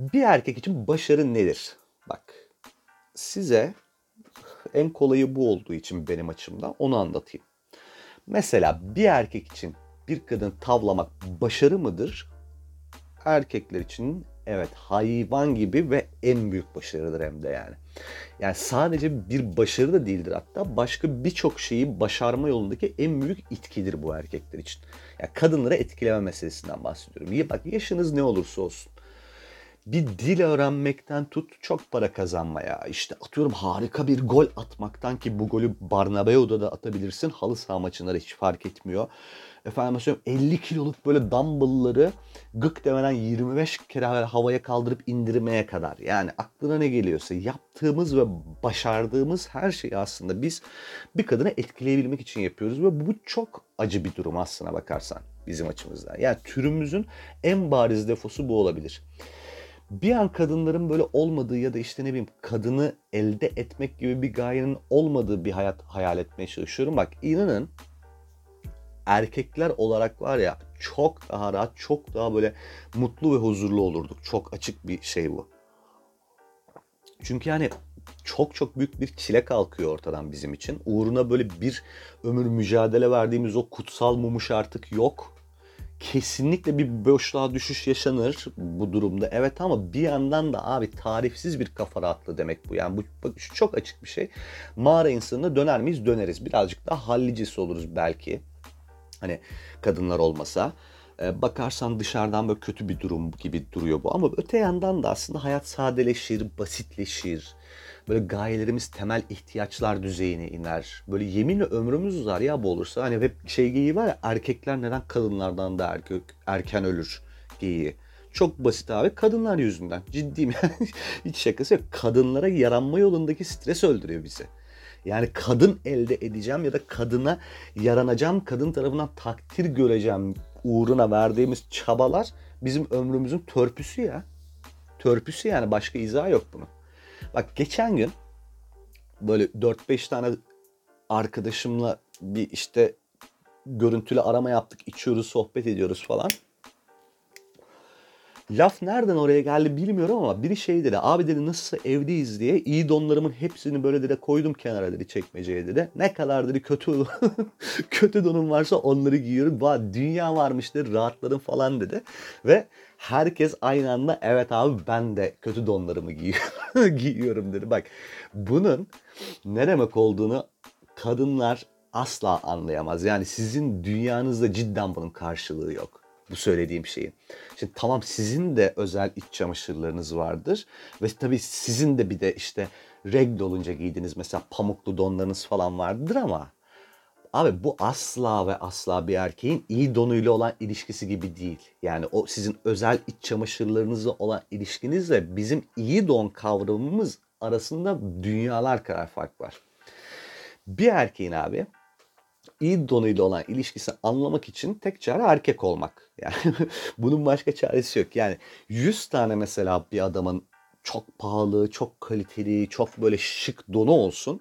Bir erkek için başarı nedir? Bak size en kolayı bu olduğu için benim açımdan onu anlatayım. Mesela bir erkek için bir kadın tavlamak başarı mıdır? Erkekler için evet hayvan gibi ve en büyük başarıdır hem de yani. Yani sadece bir başarı da değildir hatta başka birçok şeyi başarma yolundaki en büyük itkidir bu erkekler için. Yani kadınları etkileme meselesinden bahsediyorum. İyi bak yaşınız ne olursa olsun bir dil öğrenmekten tut çok para kazanmaya. İşte atıyorum harika bir gol atmaktan ki bu golü Barnabeu'da da atabilirsin. Halı saha maçında da hiç fark etmiyor. Efendim söyleyeyim 50 kiloluk böyle dumbbellları gık demeden 25 kere havaya kaldırıp indirmeye kadar. Yani aklına ne geliyorsa yaptığımız ve başardığımız her şeyi aslında biz bir kadını etkileyebilmek için yapıyoruz. Ve bu çok acı bir durum aslına bakarsan bizim açımızdan. Yani türümüzün en bariz defosu bu olabilir bir an kadınların böyle olmadığı ya da işte ne bileyim kadını elde etmek gibi bir gayenin olmadığı bir hayat hayal etmeye çalışıyorum. Bak inanın erkekler olarak var ya çok daha rahat, çok daha böyle mutlu ve huzurlu olurduk. Çok açık bir şey bu. Çünkü yani çok çok büyük bir çile kalkıyor ortadan bizim için. Uğruna böyle bir ömür mücadele verdiğimiz o kutsal mumuş artık yok kesinlikle bir boşluğa düşüş yaşanır bu durumda. Evet ama bir yandan da abi tarifsiz bir kafa rahatlığı demek bu. Yani bu bak, şu çok açık bir şey. Mağara insanına döner miyiz? Döneriz. Birazcık daha hallicisi oluruz belki. Hani kadınlar olmasa. Ee, bakarsan dışarıdan böyle kötü bir durum gibi duruyor bu. Ama öte yandan da aslında hayat sadeleşir, basitleşir böyle gayelerimiz temel ihtiyaçlar düzeyine iner. Böyle yeminle ömrümüz uzar ya bu olursa. Hani hep şey geyiği var ya erkekler neden kadınlardan da erkek, erken ölür geyiği. Çok basit abi kadınlar yüzünden. Ciddiyim yani hiç şakası yok. Kadınlara yaranma yolundaki stres öldürüyor bizi. Yani kadın elde edeceğim ya da kadına yaranacağım, kadın tarafından takdir göreceğim uğruna verdiğimiz çabalar bizim ömrümüzün törpüsü ya. Törpüsü yani başka izah yok bunun. Bak geçen gün böyle 4-5 tane arkadaşımla bir işte görüntülü arama yaptık, içiyoruz, sohbet ediyoruz falan. Laf nereden oraya geldi bilmiyorum ama biri şey dedi. Abi dedi nasılsa evdeyiz diye iyi donlarımın hepsini böyle dedi koydum kenara dedi çekmeceye dedi. Ne kadar dedi kötü kötü donum varsa onları giyiyorum. Va dünya varmış dedi rahatladım falan dedi. Ve herkes aynı anda evet abi ben de kötü donlarımı giyiyorum, giyiyorum dedi. Bak bunun ne demek olduğunu kadınlar asla anlayamaz. Yani sizin dünyanızda cidden bunun karşılığı yok bu söylediğim şeyin. Şimdi tamam sizin de özel iç çamaşırlarınız vardır ve tabii sizin de bir de işte regl olunca giydiğiniz mesela pamuklu donlarınız falan vardır ama abi bu asla ve asla bir erkeğin iyi donuyla olan ilişkisi gibi değil. Yani o sizin özel iç çamaşırlarınızla olan ilişkinizle bizim iyi don kavramımız arasında dünyalar kadar fark var. Bir erkeğin abi iyi donuyla olan ilişkisini anlamak için tek çare erkek olmak. Yani bunun başka çaresi yok. Yani 100 tane mesela bir adamın çok pahalı, çok kaliteli, çok böyle şık donu olsun.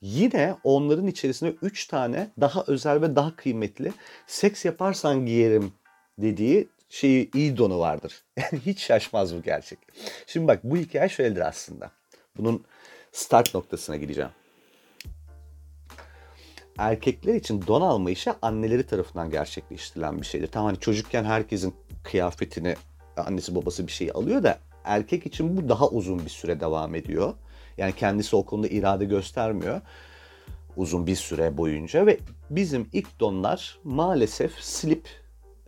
Yine onların içerisinde 3 tane daha özel ve daha kıymetli seks yaparsan giyerim dediği şeyi iyi donu vardır. Yani hiç şaşmaz bu gerçek. Şimdi bak bu hikaye şöyledir aslında. Bunun start noktasına gideceğim erkekler için don alma işi anneleri tarafından gerçekleştirilen bir şeydir. Tamam hani çocukken herkesin kıyafetini annesi babası bir şey alıyor da erkek için bu daha uzun bir süre devam ediyor. Yani kendisi o konuda irade göstermiyor uzun bir süre boyunca ve bizim ilk donlar maalesef slip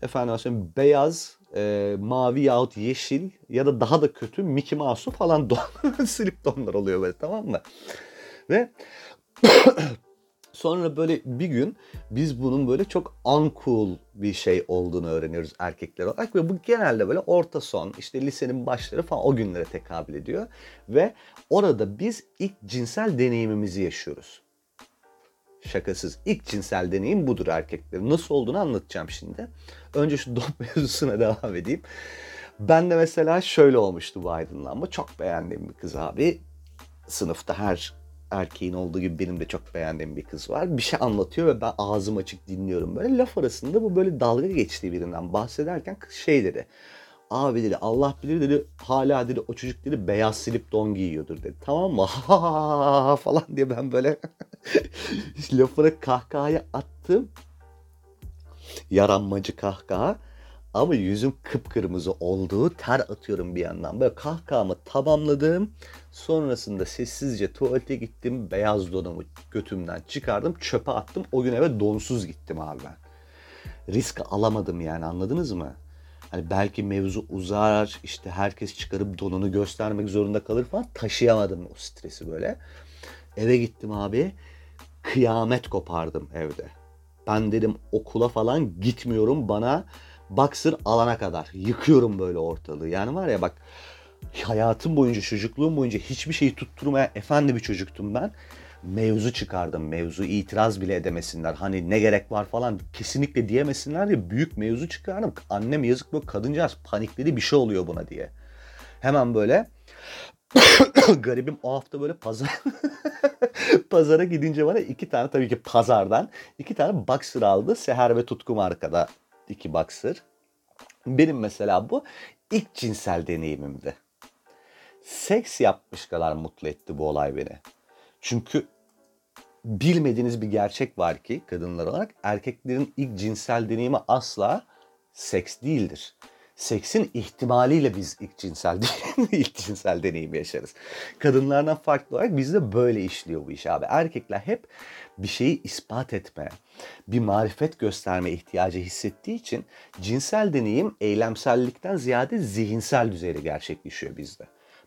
efendim söyleyeyim beyaz, e, mavi yahut yeşil ya da daha da kötü Mickey Mouse'u falan don, slip donlar oluyor böyle tamam mı? Ve Sonra böyle bir gün biz bunun böyle çok uncool bir şey olduğunu öğreniyoruz erkekler olarak ve bu genelde böyle orta son işte lisenin başları falan o günlere tekabül ediyor ve orada biz ilk cinsel deneyimimizi yaşıyoruz. Şakasız ilk cinsel deneyim budur erkeklerin. Nasıl olduğunu anlatacağım şimdi. Önce şu dop mevzusuna devam edeyim. Ben de mesela şöyle olmuştu bu aydınlanma. Çok beğendiğim bir kız abi. Sınıfta her erkeğin olduğu gibi benim de çok beğendiğim bir kız var. Bir şey anlatıyor ve ben ağzım açık dinliyorum böyle. Laf arasında bu böyle dalga geçtiği birinden bahsederken kız şey dedi. Abi dedi Allah bilir dedi hala dedi o çocuk dedi beyaz silip don giyiyordur dedi. Tamam mı? falan diye ben böyle lafına kahkahaya attım. Yaranmacı kahkaha. Ama yüzüm kıpkırmızı olduğu ter atıyorum bir yandan. Böyle kahkahamı tamamladım. Sonrasında sessizce tuvalete gittim. Beyaz donumu götümden çıkardım. Çöpe attım. O gün eve donsuz gittim abi ben. Risk alamadım yani anladınız mı? Hani belki mevzu uzar, işte herkes çıkarıp donunu göstermek zorunda kalır falan. Taşıyamadım o stresi böyle. Eve gittim abi. Kıyamet kopardım evde. Ben dedim okula falan gitmiyorum bana boxer alana kadar. Yıkıyorum böyle ortalığı. Yani var ya bak hayatım boyunca, çocukluğum boyunca hiçbir şeyi tutturmayan efendi bir çocuktum ben. Mevzu çıkardım. Mevzu itiraz bile edemesinler. Hani ne gerek var falan kesinlikle diyemesinler diye büyük mevzu çıkardım. Annem yazık bu kadıncağız panikledi bir şey oluyor buna diye. Hemen böyle garibim o hafta böyle pazar pazara gidince bana iki tane tabii ki pazardan iki tane boxer aldı. Seher ve Tutku markada iki boxer. Benim mesela bu ilk cinsel deneyimimdi. Seks yapmış kadar mutlu etti bu olay beni. Çünkü bilmediğiniz bir gerçek var ki kadınlar olarak erkeklerin ilk cinsel deneyimi asla seks değildir. Seksin ihtimaliyle biz ilk cinsel ilk cinsel deneyimi yaşarız. Kadınlardan farklı olarak bizde böyle işliyor bu iş abi. Erkekler hep bir şeyi ispat etme, bir marifet gösterme ihtiyacı hissettiği için cinsel deneyim eylemsellikten ziyade zihinsel düzeyde gerçekleşiyor bizde.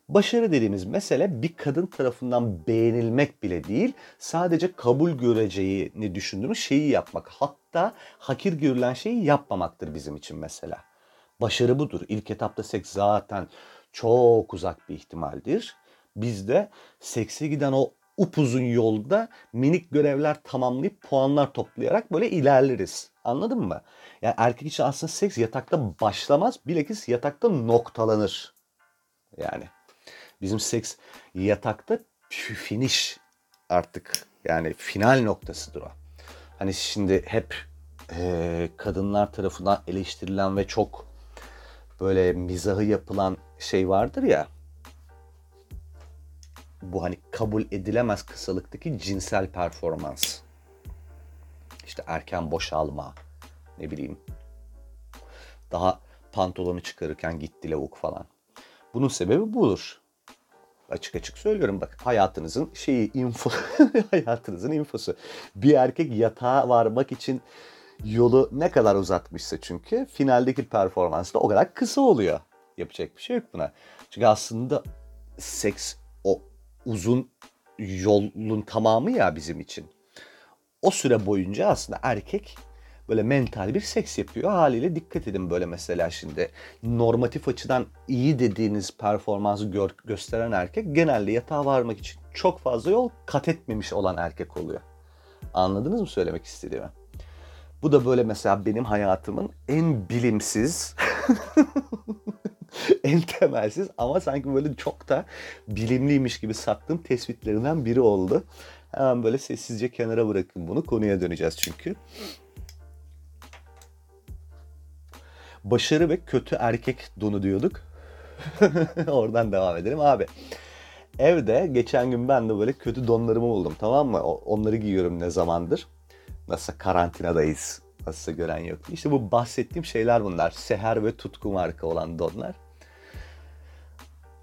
Başarı dediğimiz mesele bir kadın tarafından beğenilmek bile değil, sadece kabul göreceğini düşündüğümüz şeyi yapmak. Hatta hakir görülen şeyi yapmamaktır bizim için mesela. Başarı budur. İlk etapta seks zaten çok uzak bir ihtimaldir. Biz de sekse giden o upuzun yolda minik görevler tamamlayıp puanlar toplayarak böyle ilerleriz. Anladın mı? Yani erkek için aslında seks yatakta başlamaz, bilakis yatakta noktalanır. Yani bizim seks yatakta finish artık yani final noktasıdır o. Hani şimdi hep e, kadınlar tarafından eleştirilen ve çok böyle mizahı yapılan şey vardır ya. Bu hani kabul edilemez kısalıktaki cinsel performans. İşte erken boşalma, ne bileyim. Daha pantolonu çıkarırken gitti lavuk falan. Bunun sebebi budur. Açık açık söylüyorum bak hayatınızın şeyi info hayatınızın infosu. Bir erkek yatağa varmak için yolu ne kadar uzatmışsa çünkü finaldeki performans da o kadar kısa oluyor. Yapacak bir şey yok buna. Çünkü aslında seks o uzun yolun tamamı ya bizim için. O süre boyunca aslında erkek böyle mental bir seks yapıyor. Haliyle dikkat edin böyle mesela şimdi normatif açıdan iyi dediğiniz performansı gör, gösteren erkek genelde yatağa varmak için çok fazla yol kat etmemiş olan erkek oluyor. Anladınız mı söylemek istediğimi? Bu da böyle mesela benim hayatımın en bilimsiz, en temelsiz ama sanki böyle çok da bilimliymiş gibi sattığım tespitlerinden biri oldu. Hemen böyle sessizce kenara bırakın bunu. Konuya döneceğiz çünkü. Başarı ve kötü erkek donu diyorduk. Oradan devam edelim abi. Evde geçen gün ben de böyle kötü donlarımı buldum tamam mı? Onları giyiyorum ne zamandır. Nasıl karantinadayız. Nasıl gören yok. İşte bu bahsettiğim şeyler bunlar. Seher ve Tutku marka olan donlar.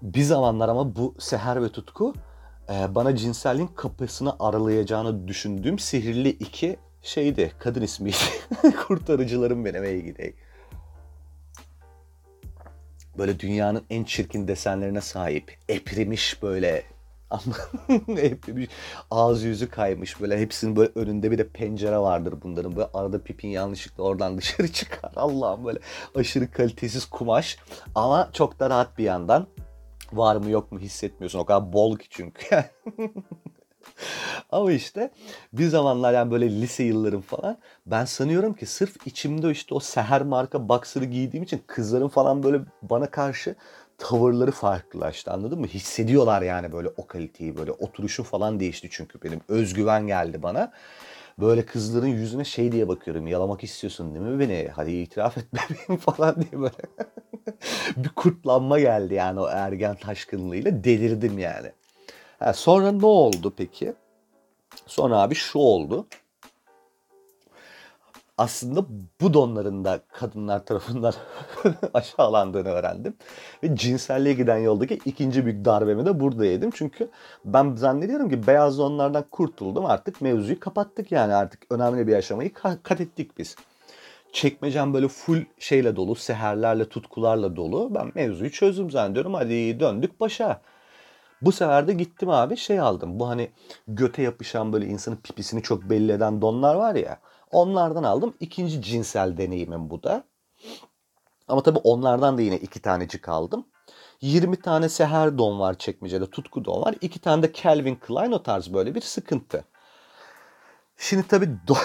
Bir zamanlar ama bu Seher ve Tutku e, bana cinselliğin kapısını aralayacağını düşündüğüm sihirli iki şeydi. Kadın ismiydi. Kurtarıcılarım benim ey gidey. Böyle dünyanın en çirkin desenlerine sahip. Eprimiş böyle Hep ağzı yüzü kaymış böyle. Hepsinin böyle önünde bir de pencere vardır bunların. Böyle arada pipin yanlışlıkla oradan dışarı çıkar. Allah'ım böyle aşırı kalitesiz kumaş. Ama çok da rahat bir yandan var mı yok mu hissetmiyorsun. O kadar bol ki çünkü. Ama işte bir zamanlar yani böyle lise yıllarım falan ben sanıyorum ki sırf içimde işte o seher marka boxer'ı giydiğim için kızların falan böyle bana karşı tavırları farklılaştı anladın mı? Hissediyorlar yani böyle o kaliteyi böyle oturuşu falan değişti çünkü benim özgüven geldi bana. Böyle kızların yüzüne şey diye bakıyorum yalamak istiyorsun değil mi beni? Hadi itiraf et bebeğim falan diye böyle. bir kurtlanma geldi yani o ergen taşkınlığıyla delirdim yani. Ha, sonra ne oldu peki? Sonra abi şu oldu aslında bu donların da kadınlar tarafından aşağılandığını öğrendim. Ve cinselliğe giden yoldaki ikinci büyük darbemi de burada yedim. Çünkü ben zannediyorum ki beyaz donlardan kurtuldum artık mevzuyu kapattık yani artık önemli bir aşamayı kat ettik biz. Çekmecem böyle full şeyle dolu, seherlerle, tutkularla dolu. Ben mevzuyu çözdüm zannediyorum. Hadi döndük başa. Bu sefer de gittim abi şey aldım. Bu hani göte yapışan böyle insanın pipisini çok belli eden donlar var ya. Onlardan aldım. İkinci cinsel deneyimim bu da. Ama tabii onlardan da yine iki tanecik aldım. 20 tane seher don var çekmecede, tutku don var. İki tane de Calvin Klein o tarz böyle bir sıkıntı. Şimdi tabii don,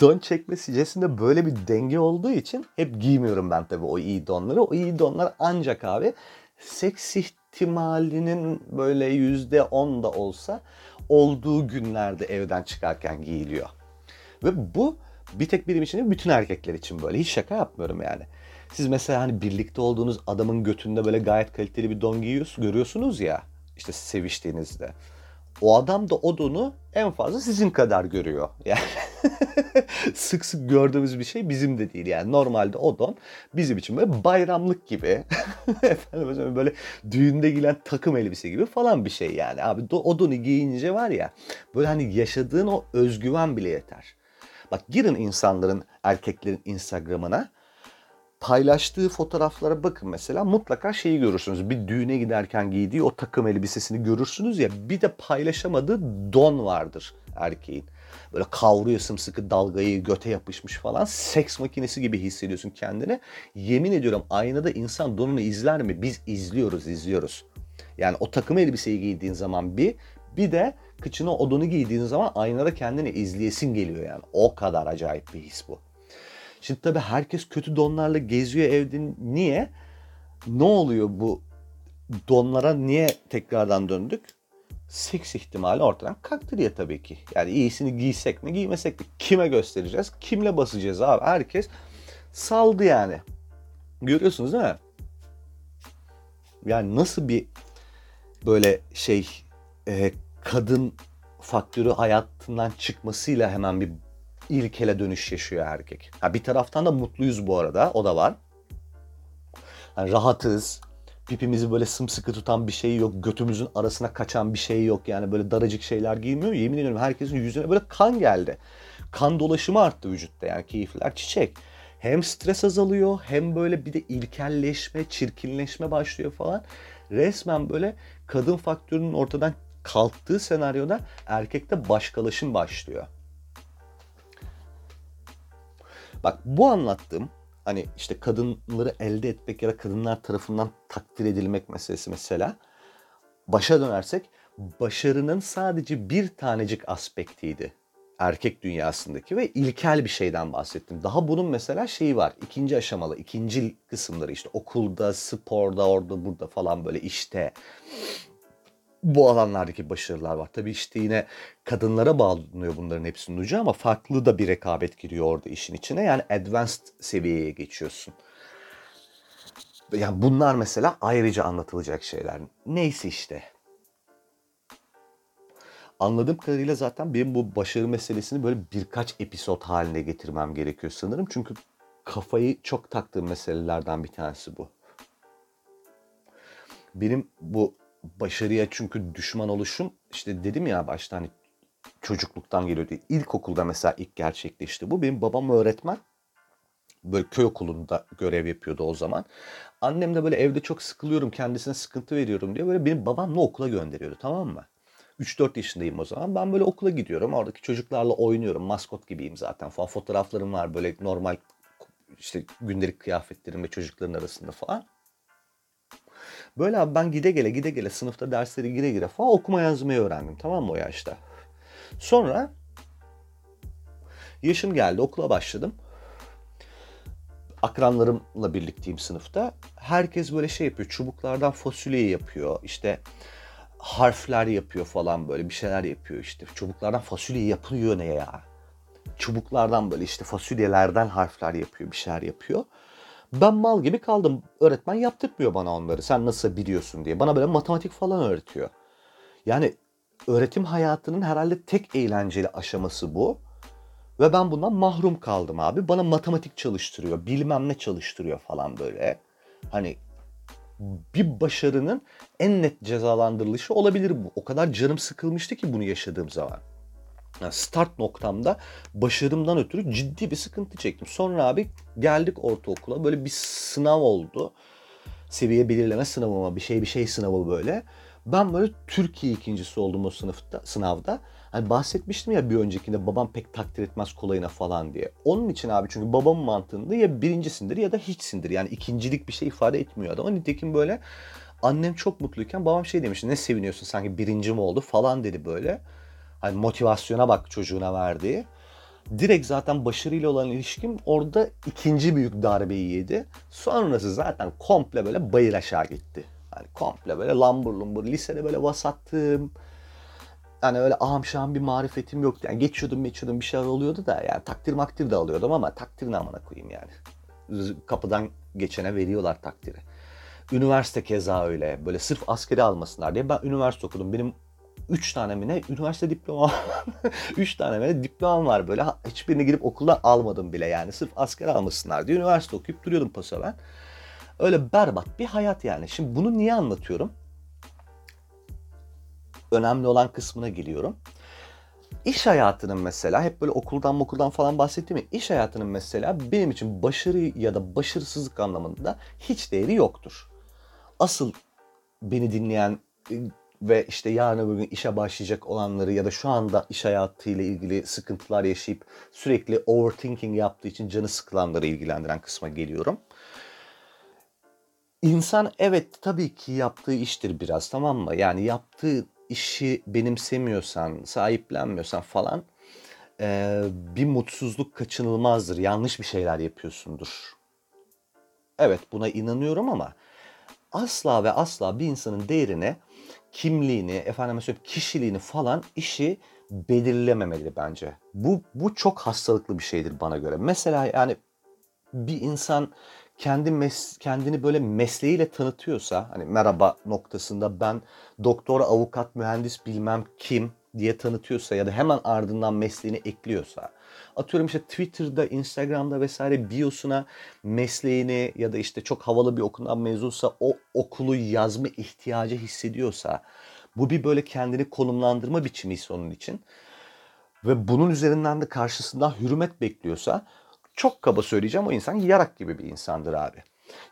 don çekme sicesinde böyle bir denge olduğu için hep giymiyorum ben tabii o iyi donları. O iyi donlar ancak abi seks ihtimalinin böyle yüzde on da olsa olduğu günlerde evden çıkarken giyiliyor. Ve bu bir tek benim için değil, bütün erkekler için böyle. Hiç şaka yapmıyorum yani. Siz mesela hani birlikte olduğunuz adamın götünde böyle gayet kaliteli bir don giyiyorsunuz, görüyorsunuz ya. işte seviştiğinizde. O adam da o donu en fazla sizin kadar görüyor. Yani sık sık gördüğümüz bir şey bizim de değil. Yani normalde o don bizim için böyle bayramlık gibi. Efendim böyle düğünde giyilen takım elbise gibi falan bir şey yani. Abi o donu giyince var ya böyle hani yaşadığın o özgüven bile yeter. Bak girin insanların, erkeklerin Instagram'ına. Paylaştığı fotoğraflara bakın mesela mutlaka şeyi görürsünüz. Bir düğüne giderken giydiği o takım elbisesini görürsünüz ya bir de paylaşamadığı don vardır erkeğin. Böyle kavruyor sımsıkı dalgayı göte yapışmış falan. Seks makinesi gibi hissediyorsun kendini. Yemin ediyorum aynada insan donunu izler mi? Biz izliyoruz, izliyoruz. Yani o takım elbiseyi giydiğin zaman bir, bir de kıçına odunu giydiğin zaman aynada kendini izleyesin geliyor yani. O kadar acayip bir his bu. Şimdi tabii herkes kötü donlarla geziyor evde. Niye? Ne oluyor bu donlara niye tekrardan döndük? Seks ihtimali ortadan kalktı diye tabii ki. Yani iyisini giysek mi giymesek mi? Kime göstereceğiz? Kimle basacağız abi? Herkes saldı yani. Görüyorsunuz değil mi? Yani nasıl bir böyle şey e, kadın faktörü hayatından çıkmasıyla hemen bir ilkele dönüş yaşıyor erkek. Ha, bir taraftan da mutluyuz bu arada. O da var. Yani rahatız. Pipimizi böyle sımsıkı tutan bir şey yok. Götümüzün arasına kaçan bir şey yok. Yani böyle daracık şeyler giymiyor. Yemin ediyorum herkesin yüzüne böyle kan geldi. Kan dolaşımı arttı vücutta. Yani keyifler çiçek. Hem stres azalıyor hem böyle bir de ilkelleşme, çirkinleşme başlıyor falan. Resmen böyle kadın faktörünün ortadan kalktığı senaryoda erkekte başkalaşım başlıyor. Bak bu anlattığım hani işte kadınları elde etmek ya da kadınlar tarafından takdir edilmek meselesi mesela başa dönersek başarının sadece bir tanecik aspektiydi erkek dünyasındaki ve ilkel bir şeyden bahsettim. Daha bunun mesela şeyi var. ikinci aşamalı, ikinci kısımları işte okulda, sporda, orada, burada falan böyle işte bu alanlardaki başarılar var. Tabii işte yine kadınlara bağlanıyor bunların hepsinin ucu ama farklı da bir rekabet giriyor orada işin içine. Yani advanced seviyeye geçiyorsun. Yani bunlar mesela ayrıca anlatılacak şeyler. Neyse işte. Anladığım kadarıyla zaten benim bu başarı meselesini böyle birkaç episod haline getirmem gerekiyor sanırım. Çünkü kafayı çok taktığım meselelerden bir tanesi bu. Benim bu başarıya çünkü düşman oluşum işte dedim ya başta hani çocukluktan geliyor diye. İlkokulda mesela ilk gerçekleşti bu. Benim babam öğretmen. Böyle köy okulunda görev yapıyordu o zaman. Annem de böyle evde çok sıkılıyorum kendisine sıkıntı veriyorum diye böyle benim babamla okula gönderiyordu tamam mı? 3-4 yaşındayım o zaman. Ben böyle okula gidiyorum. Oradaki çocuklarla oynuyorum. Maskot gibiyim zaten falan. Fotoğraflarım var böyle normal işte gündelik kıyafetlerim ve çocukların arasında falan. Böyle abi ben gide gele gide gele sınıfta dersleri gire gire falan okuma yazmayı öğrendim tamam mı o yaşta. Sonra yaşım geldi okula başladım. akranlarımla birlikteyim sınıfta. Herkes böyle şey yapıyor. Çubuklardan fasulye yapıyor. İşte harfler yapıyor falan böyle bir şeyler yapıyor işte. Çubuklardan fasulye yapılıyor ne ya? Çubuklardan böyle işte fasulyelerden harfler yapıyor, bir şeyler yapıyor. Ben mal gibi kaldım. Öğretmen yaptırmıyor bana onları. Sen nasıl biliyorsun diye. Bana böyle matematik falan öğretiyor. Yani öğretim hayatının herhalde tek eğlenceli aşaması bu. Ve ben bundan mahrum kaldım abi. Bana matematik çalıştırıyor, bilmem ne çalıştırıyor falan böyle. Hani bir başarının en net cezalandırılışı olabilir bu. O kadar canım sıkılmıştı ki bunu yaşadığım zaman. Yani start noktamda başarımdan ötürü ciddi bir sıkıntı çektim. Sonra abi geldik ortaokula böyle bir sınav oldu. Seviye belirleme sınavı mı bir şey bir şey sınavı böyle. Ben böyle Türkiye ikincisi oldum o sınıfta, sınavda. Hani bahsetmiştim ya bir öncekinde babam pek takdir etmez kolayına falan diye. Onun için abi çünkü babamın mantığında ya birincisindir ya da hiçsindir. Yani ikincilik bir şey ifade etmiyor adama. Nitekim böyle annem çok mutluyken babam şey demişti ne seviniyorsun sanki birinci mi oldu falan dedi böyle. Hani motivasyona bak çocuğuna verdiği. Direkt zaten başarıyla olan ilişkim orada ikinci büyük darbeyi yedi. Sonrası zaten komple böyle bayır aşağı gitti. Hani komple böyle lambur lumbur lisede böyle vasattım. Yani öyle aham bir marifetim yoktu. Yani geçiyordum geçiyordum bir şeyler oluyordu da yani takdir makdir de alıyordum ama takdir ne amına koyayım yani. Kapıdan geçene veriyorlar takdiri. Üniversite keza öyle. Böyle sırf askeri almasınlar diye ben üniversite okudum. Benim 3 tane mi ne üniversite diploma 3 tane mi ne diplomam var böyle hiçbirini girip okulda almadım bile yani sırf asker almasınlar diye üniversite okuyup duruyordum paso ben. Öyle berbat bir hayat yani. Şimdi bunu niye anlatıyorum? Önemli olan kısmına geliyorum. İş hayatının mesela hep böyle okuldan okuldan falan bahsettiğim ya iş hayatının mesela benim için başarı ya da başarısızlık anlamında hiç değeri yoktur. Asıl beni dinleyen ve işte yarın öbür gün işe başlayacak olanları ya da şu anda iş hayatıyla ilgili sıkıntılar yaşayıp sürekli overthinking yaptığı için canı sıkılanları ilgilendiren kısma geliyorum. İnsan evet tabii ki yaptığı iştir biraz tamam mı? Yani yaptığı işi benimsemiyorsan, sahiplenmiyorsan falan e, bir mutsuzluk kaçınılmazdır. Yanlış bir şeyler yapıyorsundur. Evet buna inanıyorum ama asla ve asla bir insanın değerine kimliğini, efendime söyleyeyim kişiliğini falan işi belirlememeli bence. Bu bu çok hastalıklı bir şeydir bana göre. Mesela yani bir insan kendi mes kendini böyle mesleğiyle tanıtıyorsa hani merhaba noktasında ben doktor, avukat, mühendis bilmem kim diye tanıtıyorsa ya da hemen ardından mesleğini ekliyorsa atıyorum işte Twitter'da, Instagram'da vesaire biosuna mesleğini ya da işte çok havalı bir okuldan mezunsa o okulu yazma ihtiyacı hissediyorsa bu bir böyle kendini konumlandırma biçimi onun için ve bunun üzerinden de karşısında hürmet bekliyorsa çok kaba söyleyeceğim o insan yarak gibi bir insandır abi.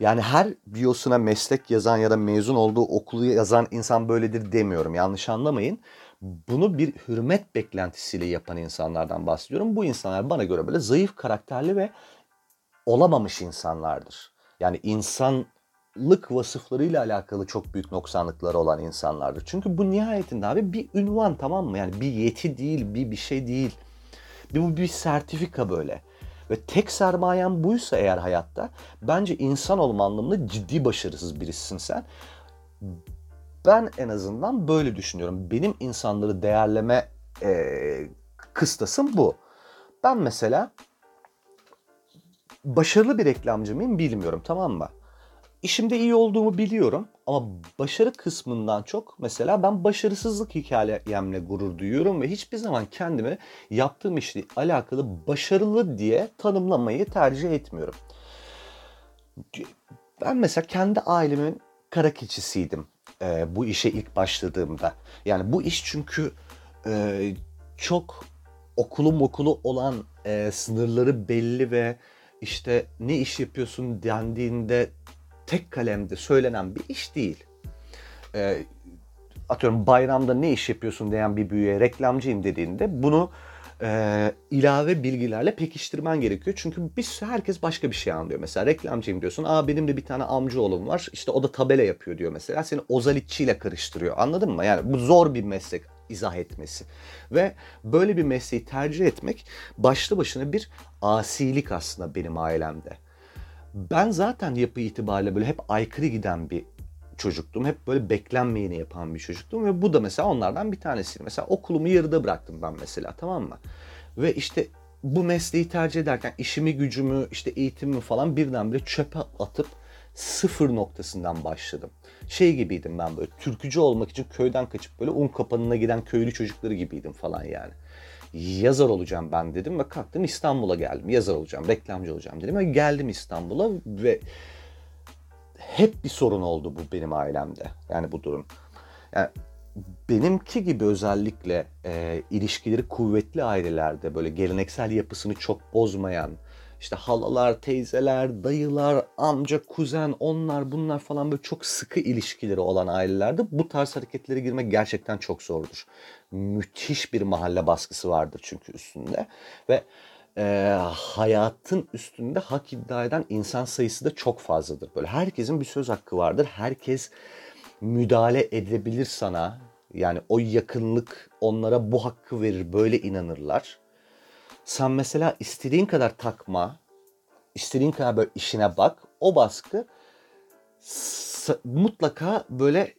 Yani her biosuna meslek yazan ya da mezun olduğu okulu yazan insan böyledir demiyorum. Yanlış anlamayın. Bunu bir hürmet beklentisiyle yapan insanlardan bahsediyorum. Bu insanlar bana göre böyle zayıf karakterli ve olamamış insanlardır. Yani insanlık vasıflarıyla alakalı çok büyük noksanlıkları olan insanlardır. Çünkü bu nihayetinde abi bir ünvan tamam mı? Yani bir yeti değil, bir bir şey değil. Bir, bu bir sertifika böyle. Ve tek sermayen buysa eğer hayatta bence insan olma anlamında ciddi başarısız birisin sen. Ben en azından böyle düşünüyorum. Benim insanları değerleme e, kıstasım bu. Ben mesela başarılı bir reklamcı mıyım bilmiyorum tamam mı? İşimde iyi olduğumu biliyorum ama başarı kısmından çok mesela ben başarısızlık hikayemle gurur duyuyorum ve hiçbir zaman kendimi yaptığım işle alakalı başarılı diye tanımlamayı tercih etmiyorum. Ben mesela kendi ailemin kara keçisiydim e, bu işe ilk başladığımda. Yani bu iş çünkü e, çok okulu okulu olan e, sınırları belli ve işte ne iş yapıyorsun dendiğinde tek kalemde söylenen bir iş değil. E, atıyorum bayramda ne iş yapıyorsun diyen bir büyüğe reklamcıyım dediğinde bunu e, ilave bilgilerle pekiştirmen gerekiyor. Çünkü biz herkes başka bir şey anlıyor. Mesela reklamcıyım diyorsun. Aa benim de bir tane amcaoğlum var. İşte o da tabela yapıyor diyor mesela. Seni ozalitçiyle karıştırıyor. Anladın mı? Yani bu zor bir meslek izah etmesi. Ve böyle bir mesleği tercih etmek başlı başına bir asilik aslında benim ailemde. Ben zaten yapı itibariyle böyle hep aykırı giden bir çocuktum. Hep böyle beklenmeyeni yapan bir çocuktum ve bu da mesela onlardan bir tanesi. Mesela okulumu yarıda bıraktım ben mesela tamam mı? Ve işte bu mesleği tercih ederken işimi, gücümü, işte eğitimimi falan birdenbire çöpe atıp sıfır noktasından başladım. Şey gibiydim ben böyle türkücü olmak için köyden kaçıp böyle un kapanına giden köylü çocukları gibiydim falan yani. Yazar olacağım ben dedim ve kalktım İstanbul'a geldim. Yazar olacağım, reklamcı olacağım dedim ve geldim İstanbul'a ve hep bir sorun oldu bu benim ailemde. Yani bu durum. Yani benimki gibi özellikle e, ilişkileri kuvvetli ailelerde böyle geleneksel yapısını çok bozmayan işte halalar, teyzeler, dayılar, amca, kuzen, onlar bunlar falan böyle çok sıkı ilişkileri olan ailelerde bu tarz hareketlere girmek gerçekten çok zordur. Müthiş bir mahalle baskısı vardır çünkü üstünde ve e, hayatın üstünde hak iddia eden insan sayısı da çok fazladır. Böyle herkesin bir söz hakkı vardır. Herkes müdahale edebilir sana. Yani o yakınlık onlara bu hakkı verir. Böyle inanırlar. Sen mesela istediğin kadar takma, istediğin kadar böyle işine bak. O baskı mutlaka böyle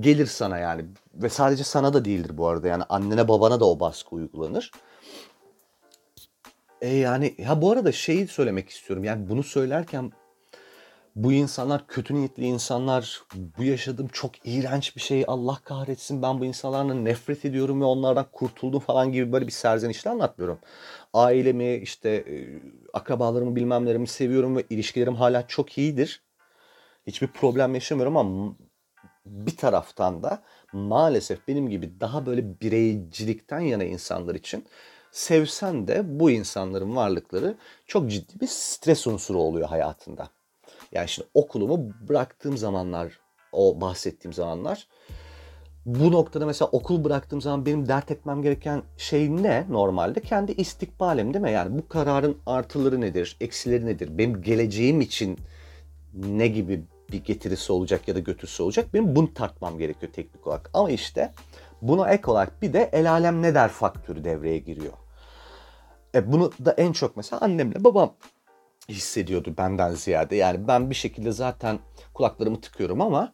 gelir sana yani. Ve sadece sana da değildir bu arada. Yani annene babana da o baskı uygulanır. E yani ya bu arada şeyi söylemek istiyorum. Yani bunu söylerken bu insanlar kötü niyetli insanlar. Bu yaşadığım çok iğrenç bir şey. Allah kahretsin ben bu insanlarla nefret ediyorum ve onlardan kurtuldum falan gibi böyle bir serzenişle anlatmıyorum. Ailemi işte e, akrabalarımı bilmemlerimi seviyorum ve ilişkilerim hala çok iyidir. Hiçbir problem yaşamıyorum ama bir taraftan da maalesef benim gibi daha böyle bireycilikten yana insanlar için sevsen de bu insanların varlıkları çok ciddi bir stres unsuru oluyor hayatında. Yani şimdi okulumu bıraktığım zamanlar, o bahsettiğim zamanlar bu noktada mesela okul bıraktığım zaman benim dert etmem gereken şey ne normalde? Kendi istikbalim değil mi? Yani bu kararın artıları nedir, eksileri nedir? Benim geleceğim için ne gibi bir getirisi olacak ya da götürüsü olacak? Benim bunu tartmam gerekiyor teknik olarak. Ama işte buna ek olarak bir de el alem ne der faktörü devreye giriyor. E bunu da en çok mesela annemle babam hissediyordu benden ziyade. Yani ben bir şekilde zaten kulaklarımı tıkıyorum ama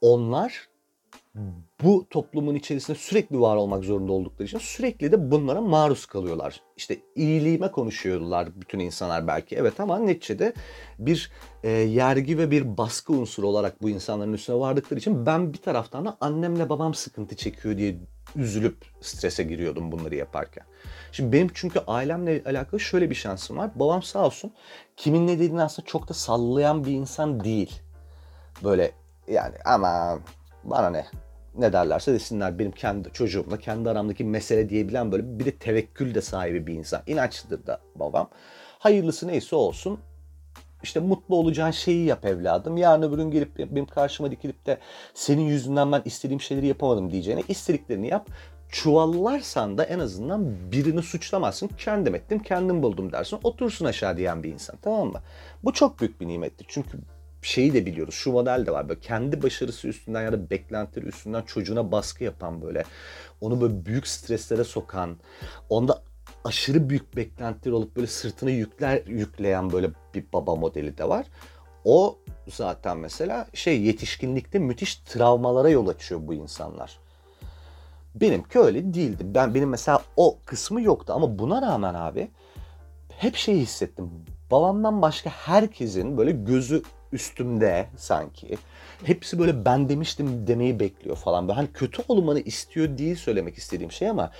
onlar bu toplumun içerisinde sürekli var olmak zorunda oldukları için sürekli de bunlara maruz kalıyorlar. İşte iyiliğime konuşuyorlar bütün insanlar belki evet ama neticede bir e, yergi ve bir baskı unsuru olarak bu insanların üstüne vardıkları için ben bir taraftan da annemle babam sıkıntı çekiyor diye üzülüp strese giriyordum bunları yaparken. Şimdi benim çünkü ailemle alakalı şöyle bir şansım var. Babam sağ olsun kimin ne dediğini aslında çok da sallayan bir insan değil. Böyle yani ama bana ne ne derlerse desinler benim kendi çocuğumla kendi aramdaki mesele diyebilen böyle bir de tevekkül de sahibi bir insan. İnançlıdır da babam. Hayırlısı neyse olsun işte mutlu olacağın şeyi yap evladım. Yarın öbür gün gelip benim karşıma dikilip de senin yüzünden ben istediğim şeyleri yapamadım diyeceğine istediklerini yap. Çuvallarsan da en azından birini suçlamazsın. Kendim ettim, kendim buldum dersin. Otursun aşağı diyen bir insan tamam mı? Bu çok büyük bir nimettir. Çünkü şeyi de biliyoruz. Şu model de var. Böyle kendi başarısı üstünden ya da beklentileri üstünden çocuğuna baskı yapan böyle. Onu böyle büyük streslere sokan. Onda aşırı büyük beklentiler olup böyle sırtına yükler yükleyen böyle bir baba modeli de var. O zaten mesela şey yetişkinlikte müthiş travmalara yol açıyor bu insanlar. Benimki öyle değildi. Ben benim mesela o kısmı yoktu ama buna rağmen abi hep şey hissettim. Babamdan başka herkesin böyle gözü üstümde sanki. Hepsi böyle ben demiştim demeyi bekliyor falan. Böyle hani kötü olmanı istiyor değil söylemek istediğim şey ama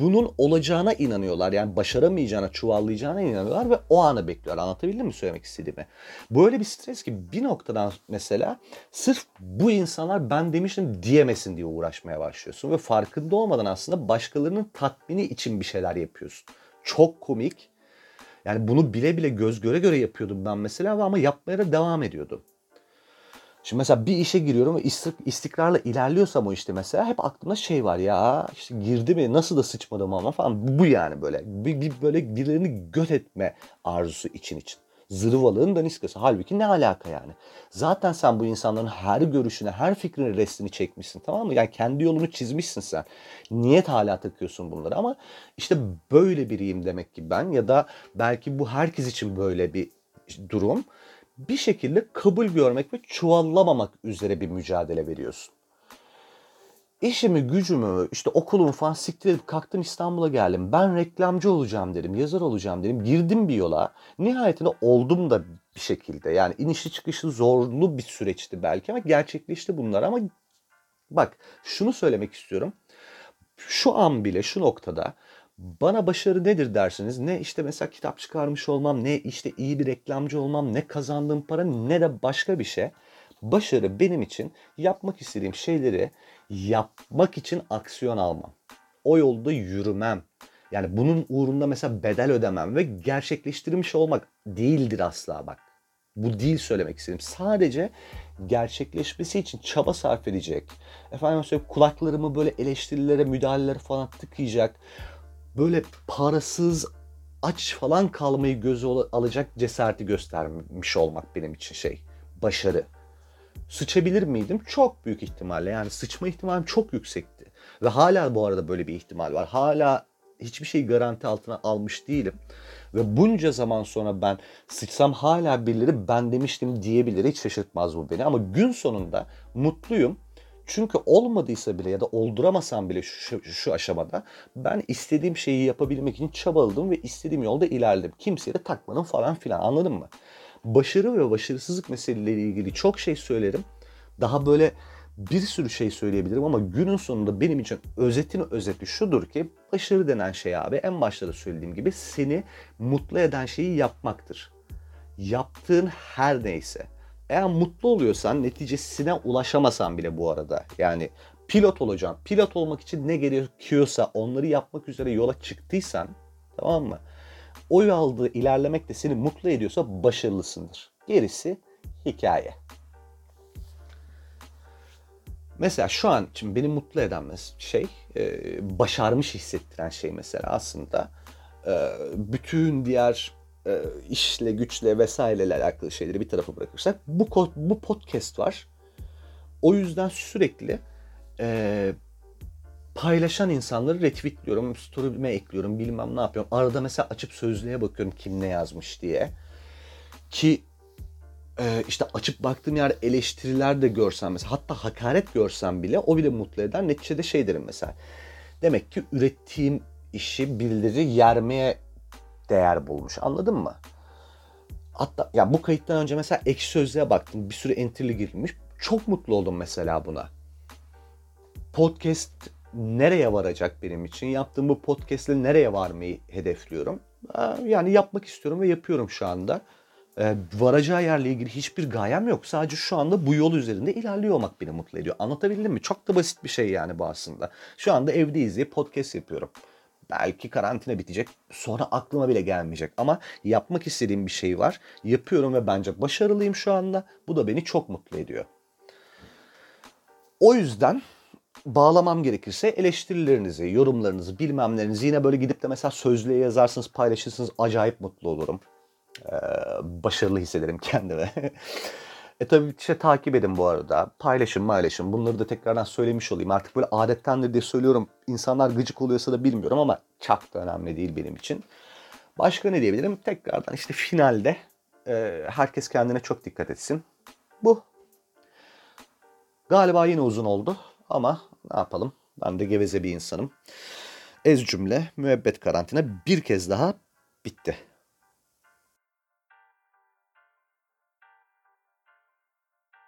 bunun olacağına inanıyorlar. Yani başaramayacağına, çuvallayacağına inanıyorlar ve o anı bekliyorlar. Anlatabildim mi söylemek istediğimi? Böyle bir stres ki bir noktadan mesela sırf bu insanlar ben demiştim diyemesin diye uğraşmaya başlıyorsun. Ve farkında olmadan aslında başkalarının tatmini için bir şeyler yapıyorsun. Çok komik. Yani bunu bile bile göz göre göre yapıyordum ben mesela ama yapmaya da devam ediyordum. Şimdi mesela bir işe giriyorum ve istikrarla ilerliyorsam o işte mesela hep aklımda şey var ya işte girdi mi nasıl da sıçmadım ama falan bu yani böyle bir, bir böyle birilerini göt etme arzusu için için. Zırvalığın daniskası. Halbuki ne alaka yani? Zaten sen bu insanların her görüşüne, her fikrine restini çekmişsin tamam mı? Yani kendi yolunu çizmişsin sen. Niyet hala takıyorsun bunları ama işte böyle biriyim demek ki ben ya da belki bu herkes için böyle bir durum bir şekilde kabul görmek ve çuvallamamak üzere bir mücadele veriyorsun. İşimi, gücümü, işte okulumu falan siktir edip kalktım İstanbul'a geldim. Ben reklamcı olacağım dedim, yazar olacağım dedim. Girdim bir yola. Nihayetinde oldum da bir şekilde. Yani inişli çıkışlı zorlu bir süreçti belki ama gerçekleşti bunlar. Ama bak şunu söylemek istiyorum. Şu an bile şu noktada bana başarı nedir dersiniz? Ne işte mesela kitap çıkarmış olmam, ne işte iyi bir reklamcı olmam, ne kazandığım para, ne de başka bir şey. Başarı benim için yapmak istediğim şeyleri yapmak için aksiyon almam. O yolda yürümem. Yani bunun uğrunda mesela bedel ödemem ve gerçekleştirmiş olmak değildir asla bak. Bu değil söylemek istedim. Sadece gerçekleşmesi için çaba sarf edecek. Efendim söyleyeyim kulaklarımı böyle eleştirilere, müdahalelere falan tıkayacak. Böyle parasız, aç falan kalmayı göze alacak cesareti göstermiş olmak benim için şey. Başarı. Sıçabilir miydim? Çok büyük ihtimalle. Yani sıçma ihtimalim çok yüksekti. Ve hala bu arada böyle bir ihtimal var. Hala hiçbir şey garanti altına almış değilim. Ve bunca zaman sonra ben sıçsam hala birileri ben demiştim diyebilir. Hiç şaşırtmaz bu beni. Ama gün sonunda mutluyum. Çünkü olmadıysa bile ya da olduramasam bile şu, şu aşamada ben istediğim şeyi yapabilmek için çabaladım ve istediğim yolda ilerledim. Kimseye de takmadım falan filan anladın mı? Başarı ve başarısızlık meseleleriyle ilgili çok şey söylerim. Daha böyle bir sürü şey söyleyebilirim ama günün sonunda benim için özetin özeti şudur ki başarı denen şey abi en başta da söylediğim gibi seni mutlu eden şeyi yapmaktır. Yaptığın her neyse. Eğer mutlu oluyorsan neticesine ulaşamasan bile bu arada yani pilot olacaksın. Pilot olmak için ne gerekiyorsa onları yapmak üzere yola çıktıysan tamam mı? O yolda ilerlemek de seni mutlu ediyorsa başarılısındır. Gerisi hikaye. Mesela şu an için beni mutlu eden şey, e, başarmış hissettiren şey mesela aslında e, bütün diğer e, işle, güçle vesaireyle alakalı şeyleri bir tarafa bırakırsak bu bu podcast var. O yüzden sürekli e, paylaşan insanları retweetliyorum, story'ime ekliyorum, bilmem ne yapıyorum. Arada mesela açıp sözlüğe bakıyorum kim ne yazmış diye. Ki e, işte açıp baktığım yer eleştiriler de görsem mesela hatta hakaret görsem bile o bile mutlu eder. Neticede şey derim mesela. Demek ki ürettiğim işi birileri yermeye değer bulmuş. Anladın mı? Hatta ya bu kayıttan önce mesela ekşi sözlüğe baktım. Bir sürü enterli girilmiş. Çok mutlu oldum mesela buna. Podcast nereye varacak benim için? Yaptığım bu podcastle nereye varmayı hedefliyorum? Yani yapmak istiyorum ve yapıyorum şu anda. Ee, varacağı yerle ilgili hiçbir gayem yok. Sadece şu anda bu yol üzerinde ilerliyor olmak beni mutlu ediyor. Anlatabildim mi? Çok da basit bir şey yani bu aslında. Şu anda evdeyiz diye podcast yapıyorum. Belki karantina bitecek. Sonra aklıma bile gelmeyecek. Ama yapmak istediğim bir şey var. Yapıyorum ve bence başarılıyım şu anda. Bu da beni çok mutlu ediyor. O yüzden bağlamam gerekirse eleştirilerinizi, yorumlarınızı, bilmemlerinizi yine böyle gidip de mesela sözlüğe yazarsınız, paylaşırsınız. Acayip mutlu olurum. Ee, başarılı hissederim kendime. e tabii işte takip edin bu arada. Paylaşın paylaşın. Bunları da tekrardan söylemiş olayım. Artık böyle adettendir diye söylüyorum. İnsanlar gıcık oluyorsa da bilmiyorum ama çok da önemli değil benim için. Başka ne diyebilirim? Tekrardan işte finalde e, herkes kendine çok dikkat etsin. Bu. Galiba yine uzun oldu ama ne yapalım? Ben de geveze bir insanım. Ez cümle müebbet karantina bir kez daha bitti.